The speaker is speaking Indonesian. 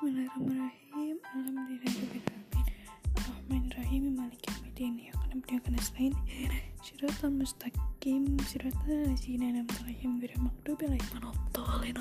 Bismillahirrahmanirrahim. Alhamdulillahirrahmanirrahim. Ar-Rahmanirrahim Malik Yawmiddin Ya kana berdua kana selain Syiratal mustaqim. Syiratal lazina Nam tarahim Bira makdubi alaihim Manobtolin